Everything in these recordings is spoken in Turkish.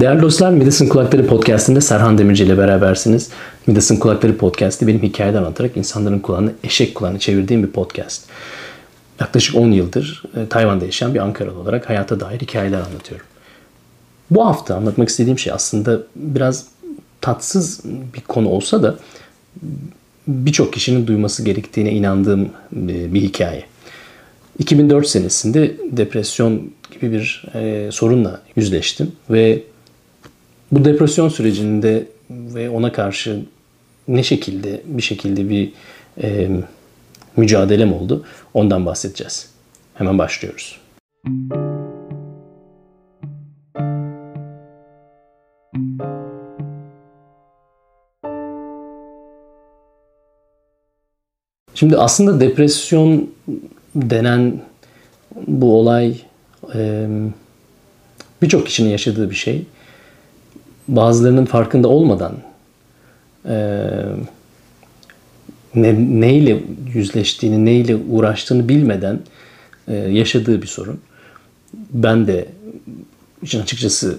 Değerli dostlar, Midas'ın Kulakları Podcast'inde Serhan Demirci ile berabersiniz. Midas'ın Kulakları Podcast'ı benim hikayeden anlatarak insanların kulağını eşek kulağını çevirdiğim bir podcast. Yaklaşık 10 yıldır e, Tayvan'da yaşayan bir Ankaralı olarak hayata dair hikayeler anlatıyorum. Bu hafta anlatmak istediğim şey aslında biraz tatsız bir konu olsa da birçok kişinin duyması gerektiğine inandığım e, bir hikaye. 2004 senesinde depresyon gibi bir e, sorunla yüzleştim ve bu depresyon sürecinde ve ona karşı ne şekilde bir şekilde bir e, mücadelem oldu ondan bahsedeceğiz. Hemen başlıyoruz. Şimdi aslında depresyon denen bu olay birçok kişinin yaşadığı bir şey. Bazılarının farkında olmadan e, ne, neyle yüzleştiğini, neyle uğraştığını bilmeden e, yaşadığı bir sorun. Ben de için açıkçası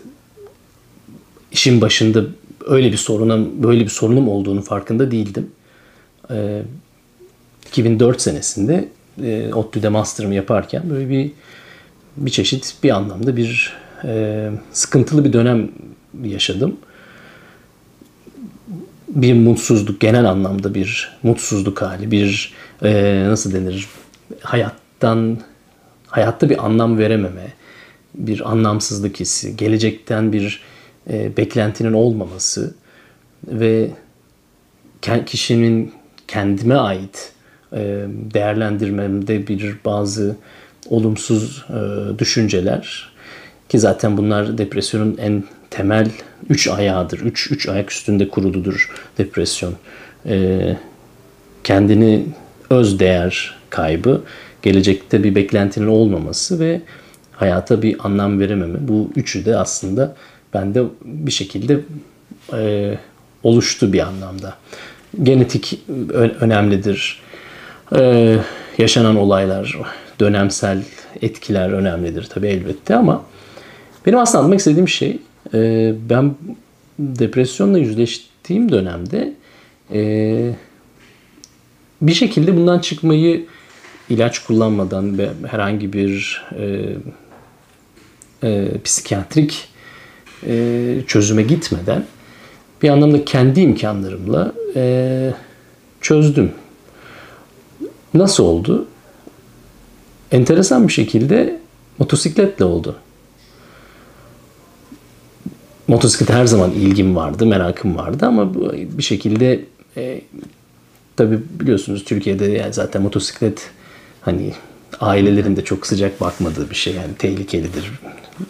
işin başında öyle bir sorunum, böyle bir sorunum olduğunu farkında değildim. E, 2004 senesinde e, ODTÜ'de master'ımı yaparken böyle bir bir çeşit bir anlamda bir e, sıkıntılı bir dönem yaşadım. Bir mutsuzluk, genel anlamda bir mutsuzluk hali, bir e, nasıl denir, hayattan, hayatta bir anlam verememe, bir anlamsızlık hissi, gelecekten bir e, beklentinin olmaması ve kişinin kendime ait e, değerlendirmemde bir bazı olumsuz e, düşünceler ki zaten bunlar depresyonun en temel üç ayağıdır. Üç, üç ayak üstünde kuruludur depresyon. E, kendini öz değer kaybı, gelecekte bir beklentinin olmaması ve hayata bir anlam verememe. Bu üçü de aslında bende bir şekilde e, oluştu bir anlamda. Genetik önemlidir. E, yaşanan olaylar, dönemsel etkiler önemlidir tabii elbette ama benim aslında anlatmak istediğim şey e, ben depresyonla yüzleştiğim dönemde e, bir şekilde bundan çıkmayı ilaç kullanmadan ve herhangi bir e, e, psikiyatrik e, çözüme gitmeden bir anlamda kendi imkanlarımla e, çözdüm. Nasıl oldu? enteresan bir şekilde motosikletle oldu. Motosiklet her zaman ilgim vardı, merakım vardı ama bir şekilde e, tabi biliyorsunuz Türkiye'de yani zaten motosiklet hani ailelerin de çok sıcak bakmadığı bir şey yani tehlikelidir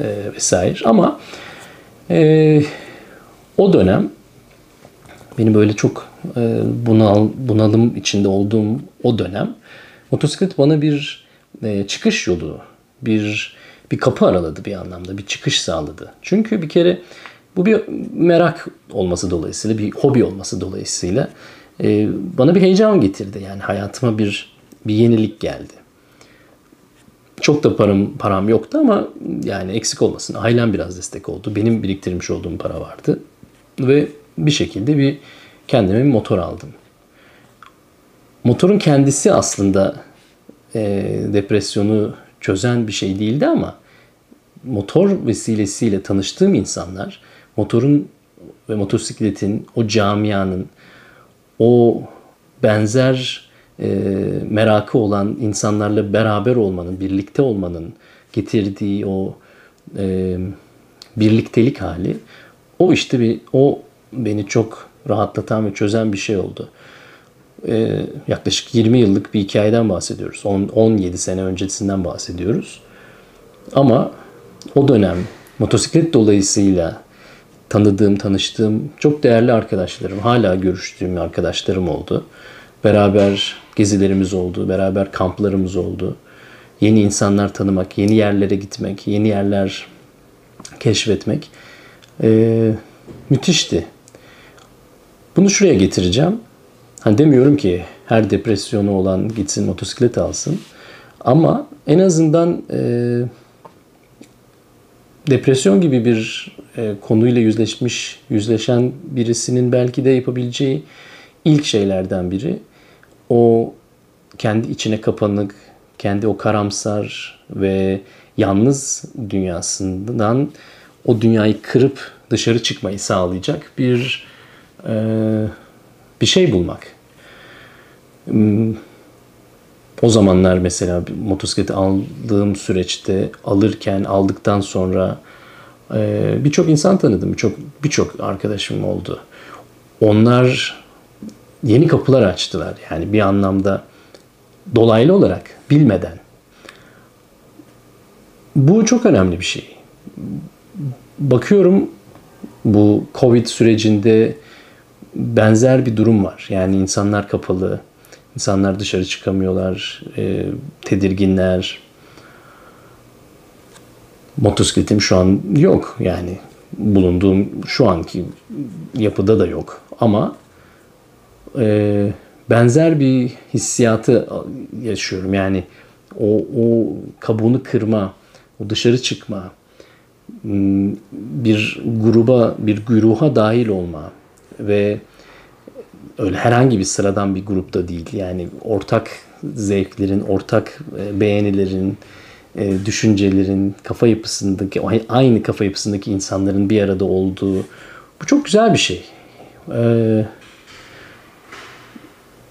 e, vesaire. Ama e, o dönem benim böyle çok e, bunal bunalım içinde olduğum o dönem motosiklet bana bir e, çıkış yolu, bir bir kapı araladı bir anlamda, bir çıkış sağladı. Çünkü bir kere bu bir merak olması dolayısıyla, bir hobi olması dolayısıyla e, bana bir heyecan getirdi. Yani hayatıma bir bir yenilik geldi. Çok da param param yoktu ama yani eksik olmasın. Ailem biraz destek oldu. Benim biriktirmiş olduğum para vardı. Ve bir şekilde bir kendime bir motor aldım. Motorun kendisi aslında e, depresyonu çözen bir şey değildi ama motor vesilesiyle tanıştığım insanlar motorun ve motosikletin o camianın o benzer e, merakı olan insanlarla beraber olmanın, birlikte olmanın getirdiği o e, birliktelik hali o işte bir o beni çok rahatlatan ve çözen bir şey oldu e, yaklaşık 20 yıllık bir hikayeden bahsediyoruz. 10, 17 sene öncesinden bahsediyoruz. Ama o dönem motosiklet dolayısıyla tanıdığım, tanıştığım çok değerli arkadaşlarım, hala görüştüğüm arkadaşlarım oldu. Beraber gezilerimiz oldu, beraber kamplarımız oldu. Yeni insanlar tanımak, yeni yerlere gitmek, yeni yerler keşfetmek ee, müthişti. Bunu şuraya getireceğim. Hani demiyorum ki her depresyonu olan gitsin motosiklet alsın. Ama en azından e, depresyon gibi bir e, konuyla yüzleşmiş, yüzleşen birisinin belki de yapabileceği ilk şeylerden biri o kendi içine kapanık, kendi o karamsar ve yalnız dünyasından o dünyayı kırıp dışarı çıkmayı sağlayacak bir e, bir şey bulmak. Hmm, o zamanlar mesela motosikleti aldığım süreçte alırken aldıktan sonra e, birçok insan tanıdım. Birçok birçok arkadaşım oldu. Onlar yeni kapılar açtılar. Yani bir anlamda dolaylı olarak bilmeden. Bu çok önemli bir şey. Bakıyorum bu Covid sürecinde benzer bir durum var. Yani insanlar kapalı, insanlar dışarı çıkamıyorlar, e, tedirginler. Motosikletim şu an yok. Yani bulunduğum şu anki yapıda da yok. Ama e, benzer bir hissiyatı yaşıyorum. Yani o, o kabuğunu kırma, o dışarı çıkma, bir gruba, bir güruha dahil olma ve öyle herhangi bir sıradan bir grupta değil. Yani ortak zevklerin, ortak e, beğenilerin, e, düşüncelerin, kafa yapısındaki, aynı kafa yapısındaki insanların bir arada olduğu bu çok güzel bir şey. Ee,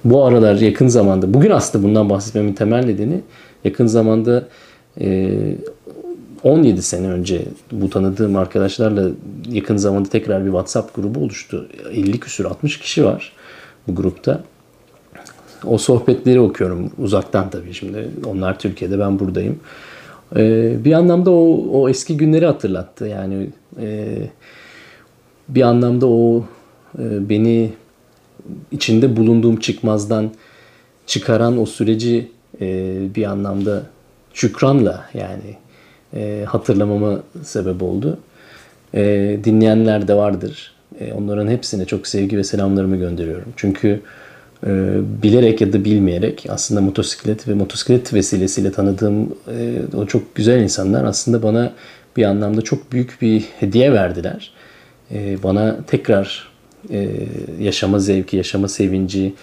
bu aralar yakın zamanda, bugün aslında bundan bahsetmemin temel nedeni yakın zamanda e, 17 sene önce bu tanıdığım arkadaşlarla yakın zamanda tekrar bir WhatsApp grubu oluştu. 50 küsür 60 kişi var bu grupta. O sohbetleri okuyorum uzaktan tabii şimdi. Onlar Türkiye'de ben buradayım. Ee, bir anlamda o, o eski günleri hatırlattı. Yani e, bir anlamda o e, beni içinde bulunduğum çıkmazdan çıkaran o süreci e, bir anlamda şükranla yani e, hatırlamama sebep oldu. E, dinleyenler de vardır. E, onların hepsine çok sevgi ve selamlarımı gönderiyorum. Çünkü e, bilerek ya da bilmeyerek aslında motosiklet ve motosiklet vesilesiyle tanıdığım e, o çok güzel insanlar aslında bana bir anlamda çok büyük bir hediye verdiler. E, bana tekrar e, yaşama zevki, yaşama sevinci,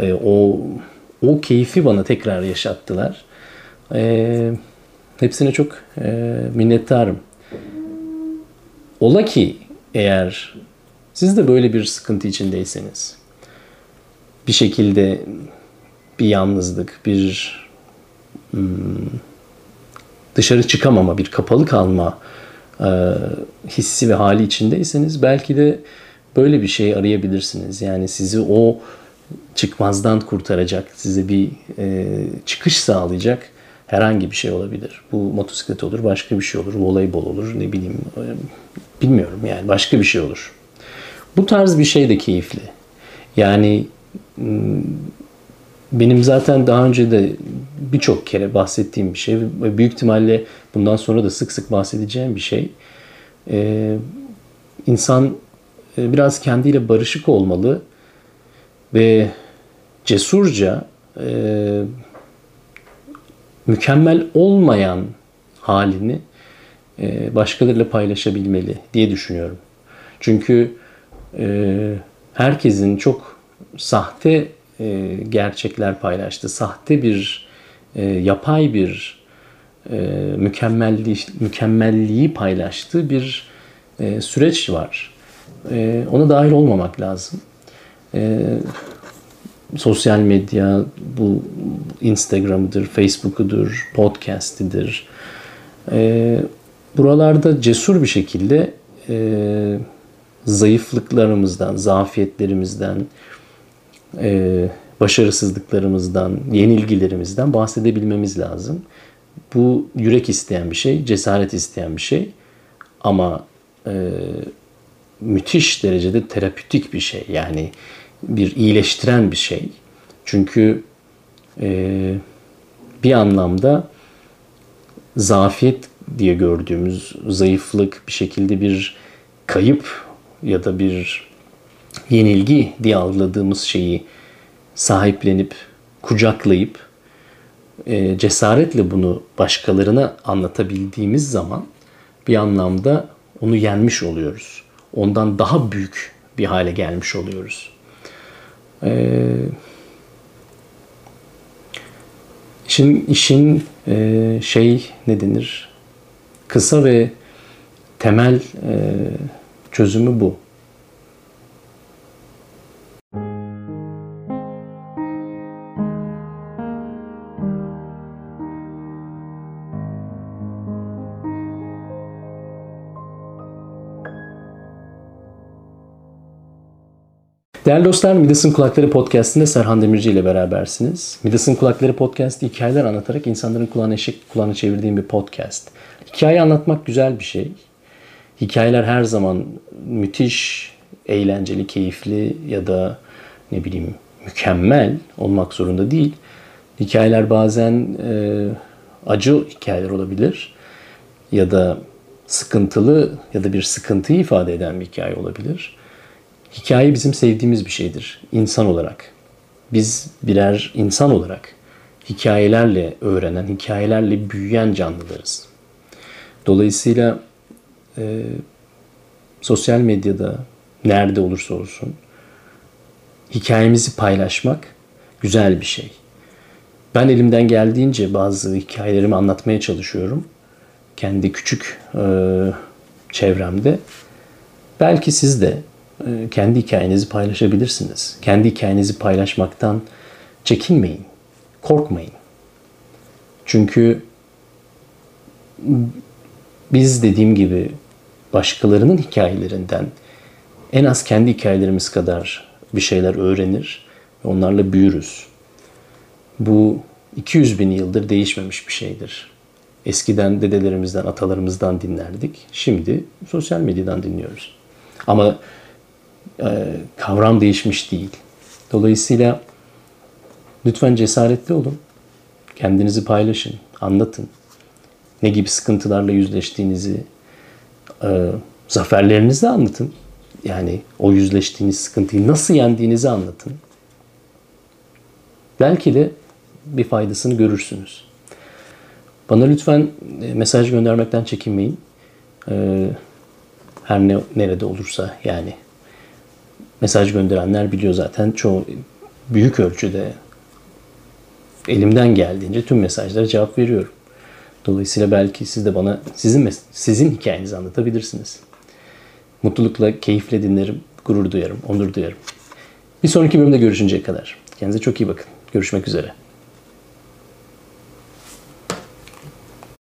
e, o o keyfi bana tekrar yaşattılar. E, hepsine çok e, minnettarım. Ola ki eğer siz de böyle bir sıkıntı içindeyseniz, bir şekilde bir yalnızlık, bir hmm, dışarı çıkamama, bir kapalı kalma e, hissi ve hali içindeyseniz belki de böyle bir şey arayabilirsiniz. Yani sizi o çıkmazdan kurtaracak, size bir e, çıkış sağlayacak herhangi bir şey olabilir. Bu motosiklet olur, başka bir şey olur, voleybol olur, ne bileyim e, bilmiyorum yani başka bir şey olur. Bu tarz bir şey de keyifli. Yani hmm, benim zaten daha önce de birçok kere bahsettiğim bir şey ve büyük ihtimalle bundan sonra da sık sık bahsedeceğim bir şey. Ee, insan e, biraz kendiyle barışık olmalı ve cesurca e, mükemmel olmayan halini e, başkalarıyla paylaşabilmeli diye düşünüyorum. Çünkü e, herkesin çok sahte e, gerçekler paylaştı, sahte bir e, yapay bir mükemmelliği, mükemmelliği paylaştığı bir süreç var. Ona dahil olmamak lazım. Sosyal medya, bu Instagram'ıdır, Facebook'udur, podcast'idir. E, buralarda cesur bir şekilde e, zayıflıklarımızdan, zafiyetlerimizden, e, başarısızlıklarımızdan, yenilgilerimizden bahsedebilmemiz lazım. Bu yürek isteyen bir şey, cesaret isteyen bir şey ama e, müthiş derecede terapütik bir şey. Yani bir iyileştiren bir şey. Çünkü e, bir anlamda zafiyet diye gördüğümüz zayıflık bir şekilde bir kayıp ya da bir yenilgi diye algıladığımız şeyi sahiplenip kucaklayıp e, cesaretle bunu başkalarına anlatabildiğimiz zaman bir anlamda onu yenmiş oluyoruz. Ondan daha büyük bir hale gelmiş oluyoruz. Ee, işin işin e, şey ne denir? Kısa ve temel e, çözümü bu. Değerli dostlar, Midas'ın Kulakları Podcast'inde Serhan Demirci ile berabersiniz. Midas'ın Kulakları Podcast hikayeler anlatarak insanların kulağına eşek kulağına çevirdiğim bir podcast. Hikaye anlatmak güzel bir şey. Hikayeler her zaman müthiş, eğlenceli, keyifli ya da ne bileyim mükemmel olmak zorunda değil. Hikayeler bazen e, acı hikayeler olabilir ya da sıkıntılı ya da bir sıkıntıyı ifade eden bir hikaye olabilir. Hikaye bizim sevdiğimiz bir şeydir insan olarak. Biz birer insan olarak hikayelerle öğrenen, hikayelerle büyüyen canlılarız. Dolayısıyla e, sosyal medyada nerede olursa olsun hikayemizi paylaşmak güzel bir şey. Ben elimden geldiğince bazı hikayelerimi anlatmaya çalışıyorum. Kendi küçük e, çevremde. Belki siz de kendi hikayenizi paylaşabilirsiniz. Kendi hikayenizi paylaşmaktan çekinmeyin. Korkmayın. Çünkü biz dediğim gibi başkalarının hikayelerinden en az kendi hikayelerimiz kadar bir şeyler öğrenir ve onlarla büyürüz. Bu 200 bin yıldır değişmemiş bir şeydir. Eskiden dedelerimizden, atalarımızdan dinlerdik. Şimdi sosyal medyadan dinliyoruz. Ama e, kavram değişmiş değil. Dolayısıyla lütfen cesaretli olun. Kendinizi paylaşın, anlatın. Ne gibi sıkıntılarla yüzleştiğinizi, e, zaferlerinizi anlatın. Yani o yüzleştiğiniz sıkıntıyı nasıl yendiğinizi anlatın. Belki de bir faydasını görürsünüz. Bana lütfen e, mesaj göndermekten çekinmeyin. E, her ne nerede olursa yani mesaj gönderenler biliyor zaten çoğu büyük ölçüde elimden geldiğince tüm mesajlara cevap veriyorum. Dolayısıyla belki siz de bana sizin sizin hikayenizi anlatabilirsiniz. Mutlulukla, keyifle dinlerim, gurur duyarım, onur duyarım. Bir sonraki bölümde görüşünceye kadar. Kendinize çok iyi bakın. Görüşmek üzere.